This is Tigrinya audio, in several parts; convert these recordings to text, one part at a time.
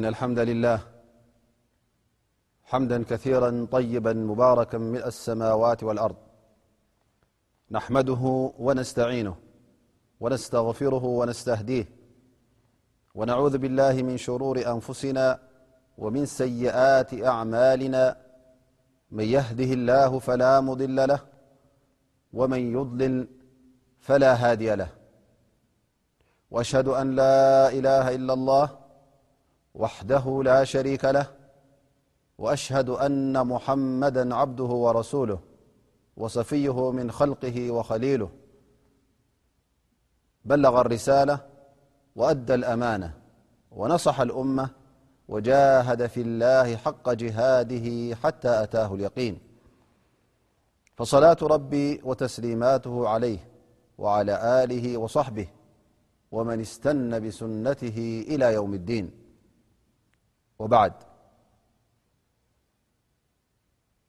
إن الحمد لله حمدا كثيرا طيبا مباركا السماوات والأرض نحمده ونستعينه ونستغفره ونستهديه ونعوذ بالله من شرور أنفسنا ومن سيئات أعمالنا من يهده الله فلا مضل له ومن يضلل فلا هادي له وأشهد أن لا إله إلا الله وحده لا شريك له وأشهد أن محمدا عبده ورسوله وصفيه من خلقه وخليله بلغ الرسالة وأدى الأمانة ونصح الأمة وجاهد في الله حق جهاده حتى أتاه اليقين فصلاة ربي وتسليماته عليه وعلى آله وصحبه ومن استن بسنته إلى يوم الدين وبعد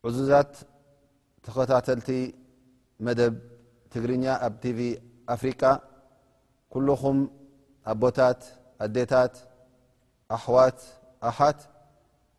عززت تختاتلت مدب ترا ب تف أفريقا كلخم ابوتات اديتات أحوات أحات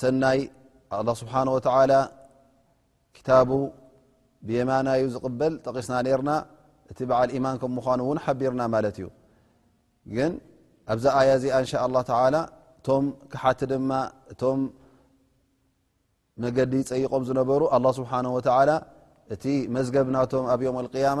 ሰናይ ኣላ ስብሓን ወተላ ክታቡ ብየማና ዩ ዝቕበል ጠቂስና ነርና እቲ በዓል ኢማን ከም ምኳኑ እውን ሓቢርና ማለት እዩ ግን ኣብዛ ኣያ እዚኣ እንሻ ላ ተላ እቶም ክሓቲ ድማ እቶም መገዲ ፀይቆም ዝነበሩ ኣላ ስብሓን ወተላ እቲ መዝገብ ናቶም ኣብ ዮም ኣልቅያማ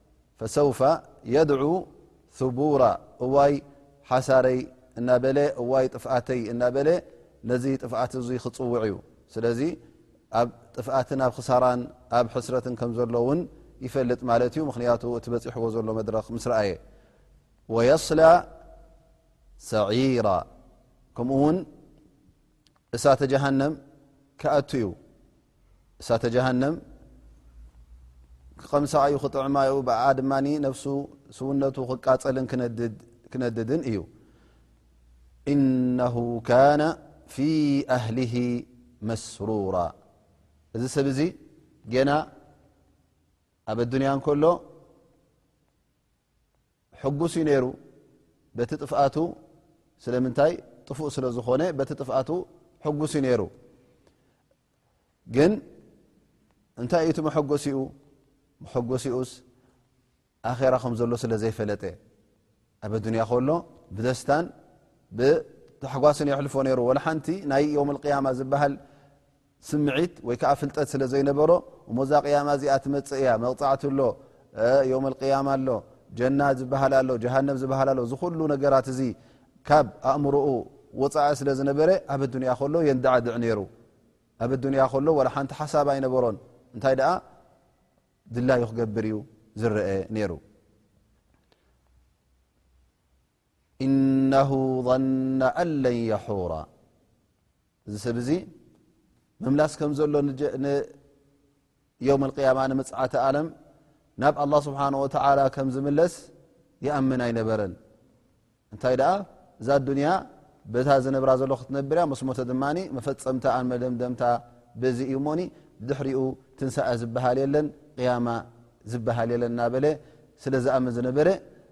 ፈሰውፈ የድዑ ሱቡራ እዋይ ሓሳረይ እናበለ እዋይ ጥፍኣተይ እናበለ ነዚ ጥፍኣት እዙ ክፅውዕ እዩ ስለዚ ኣብ ጥፍኣትን ኣብ ክሳራን ኣብ ሕስረትን ከም ዘሎ እውን ይፈልጥ ማለት እዩ ምክንያቱ እቲ በፂሕዎ ዘሎ መድረክ ምስ ረኣየ ወየስላ ሰዒራ ከምኡ ውን እሳተ ጀሃነም ክኣቱ እዩ እሳተ ጀሃነም ክቐምሳ እዩ ክጥዕማ ዩ ብኣ ድማ ነፍሱ ስውነቱ ክቃፀልን ክነድድን እዩ እነሁ ካነ ፊ ኣህሊ መስሩራ እዚ ሰብ እዚ ገና ኣብ ኣዱንያ እንከሎ ሕጉስ እዩ ነይሩ በቲ ጥፍኣቱ ስለምንታይ ጥፉእ ስለ ዝኾነ በቲ ጥፍኣቱ ሕጉስ እዩ ነይሩ ግን እንታይ እዩቲ መሐጎሲኡ መሐጎሲኡስ ኣኼራ ከም ዘሎ ስለ ዘይፈለጠ ኣብ ኣዱንያ ከሎ ብደስታን ብታሕጓስን የሕልፎ ነይሩ ወላ ሓንቲ ናይ ዮም ቅያማ ዝበሃል ስምዒት ወይ ከኣ ፍልጠት ስለ ዘይነበሮ እሞ እዛ ቅያማ እዚኣ ትመጽእ እያ መቕጻዕቲ ኣሎ ዮም ኣልቅያማ ኣሎ ጀና ዝበሃል ኣሎ ጀሃነብ ዝበሃል ኣሎ እዚ ኩሉ ነገራት እዚ ካብ ኣእምሮኡ ወፃኢ ስለ ዝነበረ ኣብ ኣዱንያ ከሎ የንዳዓድዕ ነይሩ ኣብ ኣዱንያ ከሎ ዋላ ሓንቲ ሓሳብ ኣይነበሮን እንታይ ደኣ ድላዩ ክገብር እዩ ዝረአ ነይሩ ኢነሁ ظነ ኣን ለን የሑራ እዚ ሰብ እዚ ምምላስ ከም ዘሎ ንየውም ቅያማ ንምፅዓቲ ኣለም ናብ ኣላ ስብሓን ወተላ ከም ዝምለስ ይኣምን ኣይነበረን እንታይ ደኣ እዛ ኣዱንያ በታ ዝነብራ ዘሎ ክትነብር እያ ምስ ሞተ ድማ መፈፀምታኣን መደምደምታ በዚ እዩ ሞኒ ድሕሪኡ ትንሳኣ ዝበሃል የለን ቅያማ ዝበሃል የለን እናበለ ስለ ዝኣምን ዝነበረ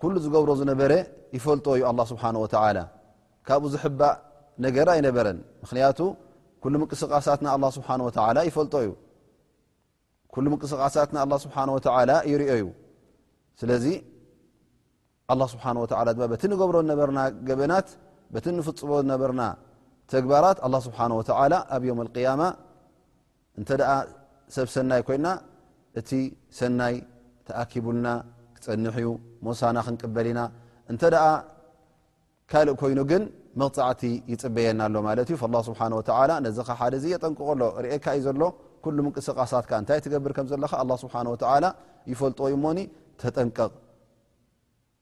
ኩሉ ዝገብሮ ዝነበረ ይፈልጦ እዩ ኣላ ስብሓን ወተላ ካብኡ ዝሕባእ ነገር ኣይነበረን ምክንያቱ ኩሉ ምንቅስቃሳት ንኣላ ስብሓን ወተላ ይፈልጦ እዩ ኩሉ ምንቅስቃሳት ንኣላ ስብሓን ወተላ ይርኦ እዩ ስለዚ ኣላ ስብሓን ወተላ ድማ በቲ ንገብሮ ዝነበርና ገበናት በቲ ንፍፅሞ ዝነበርና ተግባራት ኣላ ስብሓን ወተላ ኣብ ዮም ልቅያማ እንተ ሰብ ሰናይ ኮይና እቲ ሰናይ ተኣኪቡልና ክፀንሕ እዩ ሞሳና ክንቅበል ኢና እንተ ካልእ ኮይኑ ግን መቕፃዕቲ ይፅበየና ኣሎ ማለት እዩ ላ ስብሓ ወላ ነዚ ከ ሓደ ዚ የጠንቅቆ ሎ ርእካ እዩ ዘሎ ኩሉ ምንቅስቃሳትካ እንታይ ትገብር ከም ዘለካ ስብሓ ወላ ይፈልጦ ዩ ሞኒ ተጠንቀቕ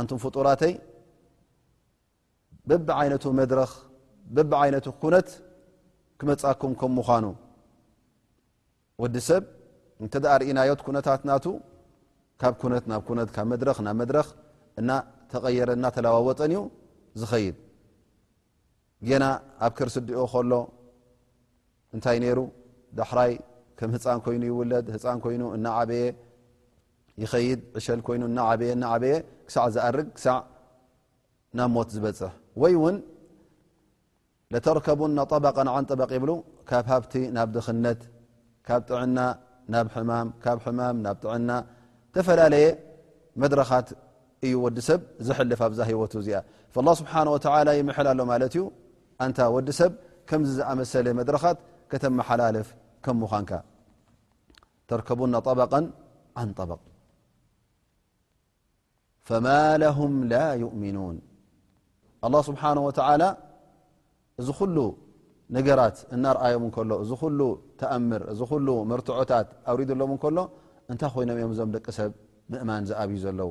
ኣንቱም ፍጡራተይ በቢ ዓይነቱ መድረኽ በቢ ዓይነቱ ኩነት ክመፃኩም ከም ምዃኑ ወዲ ሰብ እንተ ርእናዮት ኩነታት ናቱ ካብ ኩነት ናብ ኩነት ካብ መድረኽ ናብ መድረኽ እና ተቐየረ እና ተለዋወጠን እዩ ዝኸይድ ገና ኣብ ከርስዲኦ ከሎ እንታይ ነይሩ ዳሕራይ ከም ህፃን ኮይኑ ይውለድ ህፃን ኮይኑ እናዓበየ ይኸይድ ዕሸል ኮይኑ እናዓበየ እናዓበየ ክሳዕ ዝኣርግ ክሳዕ ናብ ሞት ዝበፅሕ ወይ እውን ለተርከቡና ጠበቃ ዓን ጠበቅ ይብሉ ካብ ሃብቲ ናብ ድኽነት ካብ ጥዕና ናብ ሕማም ካብ ሕማም ናብ ጥዕና ዝተፈላለየ መድረኻት እዩ ወዲ ሰብ ዝሕልፍ ኣብዛ ሂወቱ እዚኣ ላ ስብሓን ወተላ ይምሐል ኣሎ ማለት እዩ ኣንታ ወዲ ሰብ ከምዚ ዝኣመሰለ መድረኻት ከተመሓላልፍ ከም ምዃንካ ተርከቡና ጠበቀን ዓን ጠበቅ ፈማ ለሁም ላ ዩእሚኑን ኣላ ስብሓን ወተላ እዚ ኩሉ ነገራት እናርኣዮም እንከሎ እዚ ኩሉ ተኣምር እዚ ኩሉ መርትዖታት ኣውሪድሎም እንከሎ እንታይ ኮይኖም እዮም እዞም ደቂ ሰብ ምእማን ዝኣብዩ ዘለዉ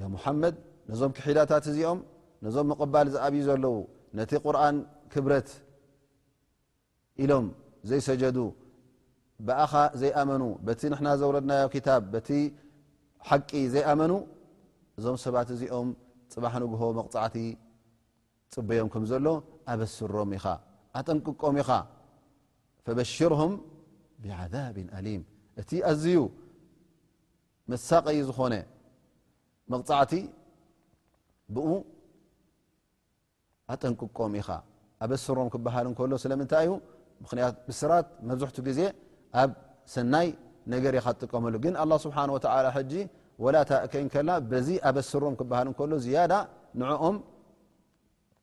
ያ ሙሓመድ ነዞም ክሒዳታት እዚኦም ነዞም ምቕባል ዝኣብዩ ዘለዉ ነቲ ቁርን ክብረት ኢሎም ዘይሰጀዱ ብኣኻ ዘይኣመኑ በቲ ንሕና ዘውረድናዮ ክታብ በቲ ሓቂ ዘይኣመኑ እዞም ሰባት እዚኦም ፅባሕ ንግሆ መቕፃዕቲ ፅበዮም ከም ዘሎ ኣበስሮም ኢኻ ኣጠንቅቆም ኢኻ ፈበሽርም ብዓዛብ ኣሊም እቲ ኣዝዩ መሳቀዪ ዝኾነ መቕጻዕቲ ብኡ ኣጠንቅቆም ኢኻ ኣበስሮም ክበሃል እንከሎ ስለምንታይ እዩ ምክንያት ብስራት መብዝሕቱ ግዜ ኣብ ሰናይ ነገር ኢኻ ትጥቀመሉ ግን ኣላ ስብሓን ወተላ ሕጂ ወላ ታእከይ ከላ በዚ ኣበስሮም ክበሃል እንከሎ ዝያዳ ንዕኦም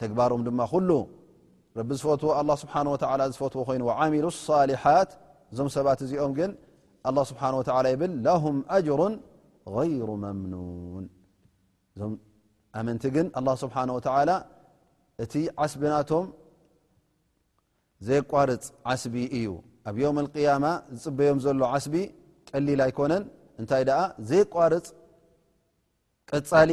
ተግባሮም ድማ ኩሉ ረቢ ዝፈትዎ ኣላ ስብሓን ወተላ ዝፈትዎ ኮይኑ ዓሚሉ ሳሊሓት እዞም ሰባት እዚኦም ግን ኣላ ስብሓን ወተላ ይብል ላሁም ኣጅሩን غይሩ መምኑን እዞም ኣመንቲ ግን ኣላ ስብሓን ወተላ እቲ ዓስቢ ናቶም ዘየቋርፅ ዓስቢ እዩ ኣብ ዮም ቅያማ ዝፅበዮም ዘሎ ዓስቢ ቀሊል ኣይኮነን እንታይ ደኣ ዘየቋርፅ ቀፃሊ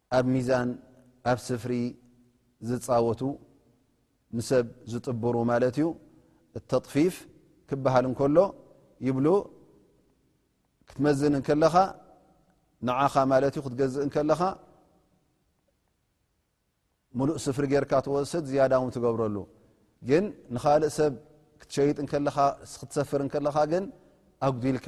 ኣብ ሚዛን ኣብ ስፍሪ ዝፃወቱ ንሰብ ዝጥብሩ ማለት እዩ ተጥፊፍ ክበሃል እንከሎ ይብሉ ክትመዝን እንከለኻ ንዓኻ ማለት እዩ ክትገዝእ እንከለኻ ሙሉእ ስፍሪ ጌርካ ትወስድ ዝያዳ ውን ትገብረሉ ግን ንካልእ ሰብ ክትሸይጥ ክትሰፍር ከለኻ ግን ኣጉዲልካ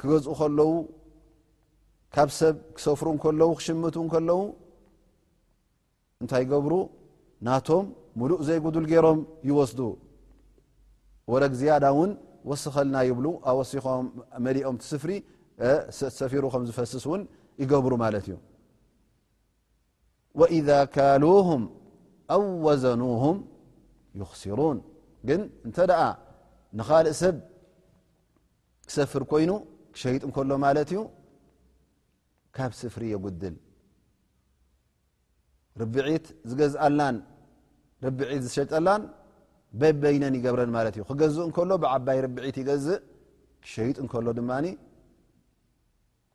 ክገዝኡ ከለዉ ካብ ሰብ ክሰፍሩ ከለዉ ክሽምቱ ከለዉ እንታይ ገብሩ ናቶም ሙሉእ ዘይጉዱል ገይሮም ይወስዱ ወረግ ዝያዳ እውን ወስኸልና ይብሉ ኣወሲኾም መሊኦም ትስፍሪ ሰፊሩ ከም ዝፈስስ እውን ይገብሩ ማለት እዩ ወኢዛ ካሉም ኣው ወዘኑም ይኽስሩን ግን እንተ ደኣ ንኻልእ ሰብ ክሰፍር ኮይኑ ክሸይጥ እንከሎ ማለት እዩ ካብ ስፍሪ የጉድል ርብዒት ዝገዝኣልናን ርብዒት ዝሸጠላን በበይነን ይገብረን ማለት እዩ ክገዝእ እንከሎ ብዓባይ ርብዒት ይገዝእ ክሸይጥ እንከሎ ድማ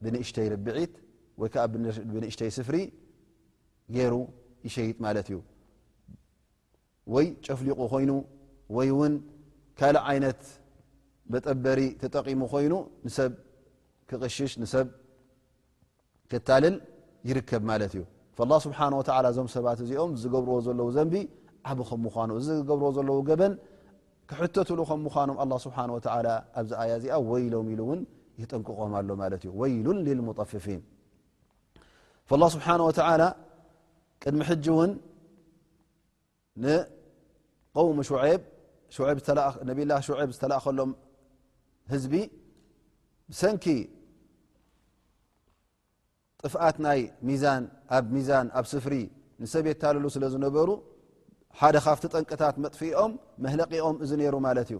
ብንእሽተይ ርብዒት ወይ ከዓ ብንእሽተይ ስፍሪ ገይሩ ይሸይጥ ማለት እዩ ወይ ጨፍሊቑ ኮይኑ ወይ ውን ካልእ ዓይነት በጠበሪ ተጠቒሙ ኮይኑ ንሰብ ክቕሽሽ ንሰብ ክታልል ይርከብ ማለት እዩ ላ ስብሓን ወተላ እዞም ሰባት እዚኦም ዝገብርዎ ዘለዉ ዘንቢ ዓብ ከም ምኳኑ እዚ ዝገብርዎ ዘለዉ ገበን ክሕተትሉ ከም ምኳኖም ኣላ ስብሓን ወተላ ኣብዚ ኣያ እዚኣ ወይሎም ኢሉ እውን ይጠንቅቖም ኣሎ ማለት እዩ ወይሉን ልልሙጠፍፊን ላ ስብሓን ወተላ ቅድሚ ሕጂ እውን ንውሚ ነብላ ሸብ ዝተላእከሎም ህዝቢ ብሰንኪ ጥፍኣት ናይ ሚዛን ኣብ ሚዛን ኣብ ስፍሪ ንሰብ የታልሉ ስለ ዝነበሩ ሓደ ካብቲ ጠንቅታት መጥፍኦም መህለቂኦም እዚ ነይሩ ማለት እዩ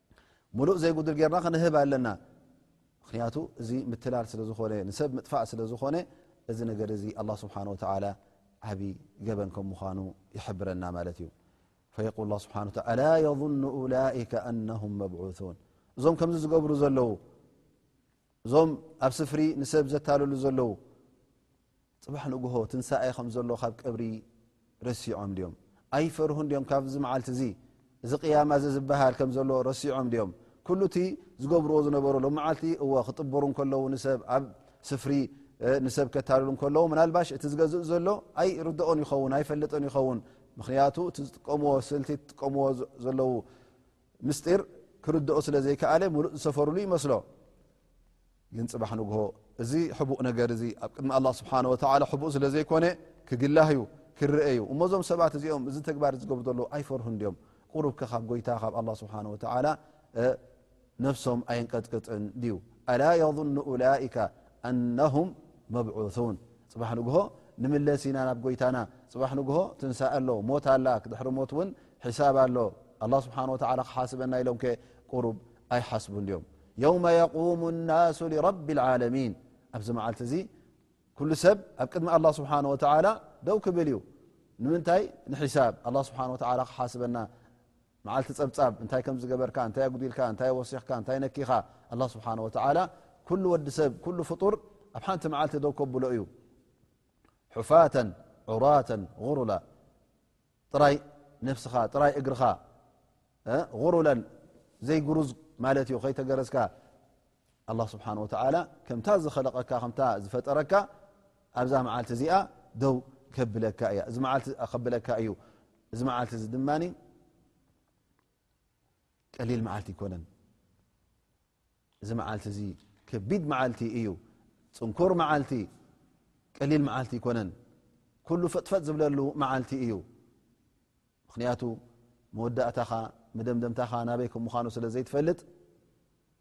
ሙሉእ ዘይጉድል ጌርና ክንህብ ኣለና ምክንያቱ እዚ ምትላል ስለ ዝኾነ ንሰብ ምጥፋእ ስለ ዝኾነ እዚ ነገር እዚ ኣላ ስብሓን ወተላ ዓብ ገበን ከም ምዃኑ ይሕብረና ማለት እዩ ፈየቁል ላ ስብሓ ኣላ የظኑ ላይከ ኣነሁም መብዑን እዞም ከምዚ ዝገብሩ ዘለዉ እዞም ኣብ ስፍሪ ንሰብ ዘታልሉ ዘለዉ ጽባሕ ንግሆ ትንሳኤ ከም ዘሎ ካብ ቀብሪ ረሲዖም ድዮም? ኣይፈርሁን ድዮም? ካብዚ መዓልቲ እዚ እዚ ቅያማ እዚ ዝበሃል ከም ዘሎ ረሲዖም ድዮም? ኩሉ እቲ ዝገብርዎ ዝነበሩ ሎም መዓልቲ እወ ክጥበሩ እንከለዉ ንሰብ ኣብ ስፍሪ ንሰብ ከታልሉ ከለዉ ምናልባሽ እቲ ዝገዝእ ዘሎ ኣይ ርድኦን ይኸውን ኣይፈልጥን ይኸውን ምክንያቱ እቲ ዝጥቀምዎ ስልቲ ዝጥቀምዎ ዘለዉ ምስጢር ክርድኦ ስለ ዘይከኣለ ምሉእ ዝሰፈርሉ ይመስሎ ግን ፅባሕ ንግሆ እዚ ሕቡእ ነገር እዚ ኣብ ቅድሚ ኣላ ስብሓን ወተላ ሕቡእ ስለ ዘይኮነ ክግላህ እዩ ክረአ እዩ እሞ እዞም ሰባት እዚኦም እዚ ተግባር ዝገብሩ ዘሎ ኣይፈርሁ እንድኦም ቁሩብ ከ ካብ ጎይታ ካብ ኣላ ስብሓን ወተላ ነፍሶም ኣየንቀጥቅጥን ድዩ ኣላ የظኑ ኡላይካ ኣነሁም መብዑሱን ፅባሕ ንግሆ ንምለስ ኢና ናብ ጎይታና ፅባሕ ንግሆ ትንሳኤ ኣሎ ሞት ኣላ ድሕሪ ሞት እውን ሕሳብ ኣሎ ኣላ ስብሓን ወተላ ክሓስበና ኢሎም ከ ቅሩብ ኣይሓስቡን ድዮም የውመ የቁሙ ናሱ ልረቢ ዓለሚን ኣብዚ መዓልቲ እዚ ኩሉ ሰብ ኣብ ቅድሚ ኣላ ስብሓን ወተላ ደው ክብል እዩ ንምንታይ ንሕሳብ ኣላ ስብሓን ወተላ ክሓስበና መዓልቲ ፀብፃብ እንታይ ከም ዝገበርካ እንታይ ኣጉዲልካ እንታይ ወሲኽካ እንታይ ነኪኻ ኣላ ስብሓን ወተላ ኩሉ ወዲ ሰብ ኩሉ ፍጡር ኣብ ሓንቲ መዓልቲ ደው ከብሎ እዩ ሑፋተን ዑራተን ጉሩላ ጥራይ ነፍስኻ ጥራይ እግርኻ غሩለን ዘይጉሩዝ ማለት እዩ ከይተገረዝካ ኣላ ስብሓን ወተላ ከምታ ዝኸለቀካ ከም ዝፈጠረካ ኣብዛ መዓልቲ እዚኣ ደው ከብለካ እያ እዚ መዓልቲ ከብለካ እዩ እዚ መዓልቲ እዚ ድማ ቀሊል መዓልቲ ኣይኮነን እዚ መዓልቲ እዚ ከቢድ መዓልቲ እዩ ፅንኩር መዓልቲ ቀሊል መዓልቲ ኣይኮነን ኩሉ ፈጥፈጥ ዝብለሉ መዓልቲ እዩ ምክንያቱ መወዳእታኻ መደምደምታኻ ናበይ ከም ምዃኑ ስለ ዘይትፈልጥ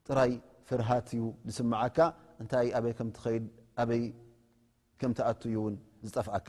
ጥራይ ፍርሃት እዩ ዝስምዓካ እንታይ ኣበይ ከም ትኸይድ ኣበይ ከም ትኣቱ እዩ እውን ዝጠፍኣካ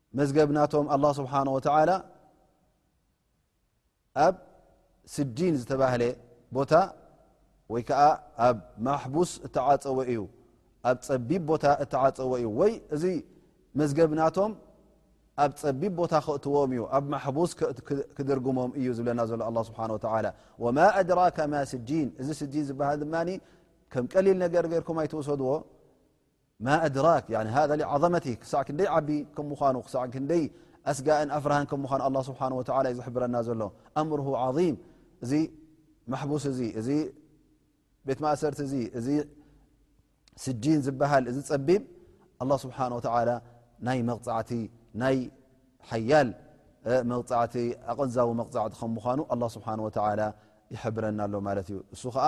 መዝገብ ናቶም ኣላ ስብሓን ወተዓላ ኣብ ስጂን ዝተባህለ ቦታ ወይ ከዓ ኣብ ማሕቡስ እተዓፀወ እዩ ኣብ ፀቢብ ቦታ እተዓፀወ እዩ ወይ እዚ መዝገብ ናቶም ኣብ ፀቢብ ቦታ ክእትዎም እዩ ኣብ ማሕቡስ ክድርግሞም እዩ ዝብለና ዘሎ ኣላ ስብሓ ወተላ ወማ ኣድራካ ማ ስጂን እዚ ስጂን ዝበሃል ድማ ከም ቀሊል ነገር ገርኩም ኣይትወሰድዎ ማ ኣድራክ ያኒ ሃذ ሊዓظመቲ ክሳዕ ክንደይ ዓቢ ከም ምዃኑ ክሳዕ ክንደይ ኣስጋእን ኣፍራህን ከም ምዃኑ ኣላ ስብሓን ወተላ እዩ ዝሕብረና ዘሎ ኣምርሁ ዓظም እዚ ማሕቡስ እዚ እዚ ቤት ማእሰርቲ እዚ እዚ ስጂን ዝበሃል እዚ ጸቢብ ኣላ ስብሓን ወተላ ናይ መቕጻዕቲ ናይ ሓያል መቕጻዕቲ ኣቐንዛዊ መቕጻዕቲ ከም ምዃኑ ኣላ ስብሓን ወተላ ይሕብረና ኣሎ ማለት እዩ እሱ ኸዓ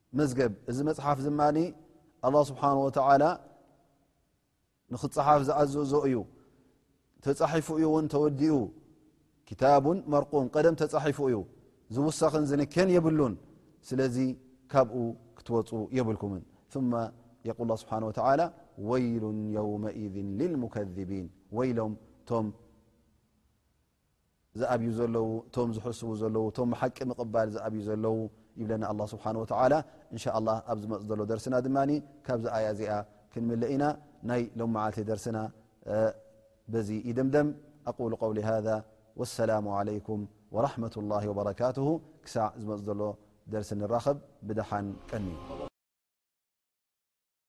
መዝገብ እዚ መፅሓፍ ድማ ኣላ ስብሓን ወተዓላ ንክፀሓፍ ዝኣዘዞ እዩ ተፃሒፉ እዩ እውን ተወዲኡ ክታቡን መርቁም ቀደም ተፃሒፉ እዩ ዝውሰኽን ዝንከን የብሉን ስለዚ ካብኡ ክትወፁ የብልኩምን ثማ የቁል ላ ስብሓን ወተላ ወይሉ የውመኢذ ልልሙከذቢን ወይሎም እቶም ዝኣብዩ ዘለዉ እቶም ዝሕስቡ ዘለዉ እቶም ሓቂ ምቕባል ዝኣብዩ ዘለዉ ይብለና ኣላ ስብሓን ወተላ እንሻ ላ ኣብ ዝመፅ ዘሎ ደርስና ድማ ካብዚ ኣያ እዚኣ ክንምልእ ኢና ናይ ሎም መዓልቲ ደርስና በዚ ይድምደም ኣቁሉ ቀውሊ ሃذ ወሰላሙ ዓለይኩም ወራሕመት ላ ወበረካት ክሳዕ ዝመፅ ዘሎ ደርሲ ንራኸብ ብደሓን ቀኒ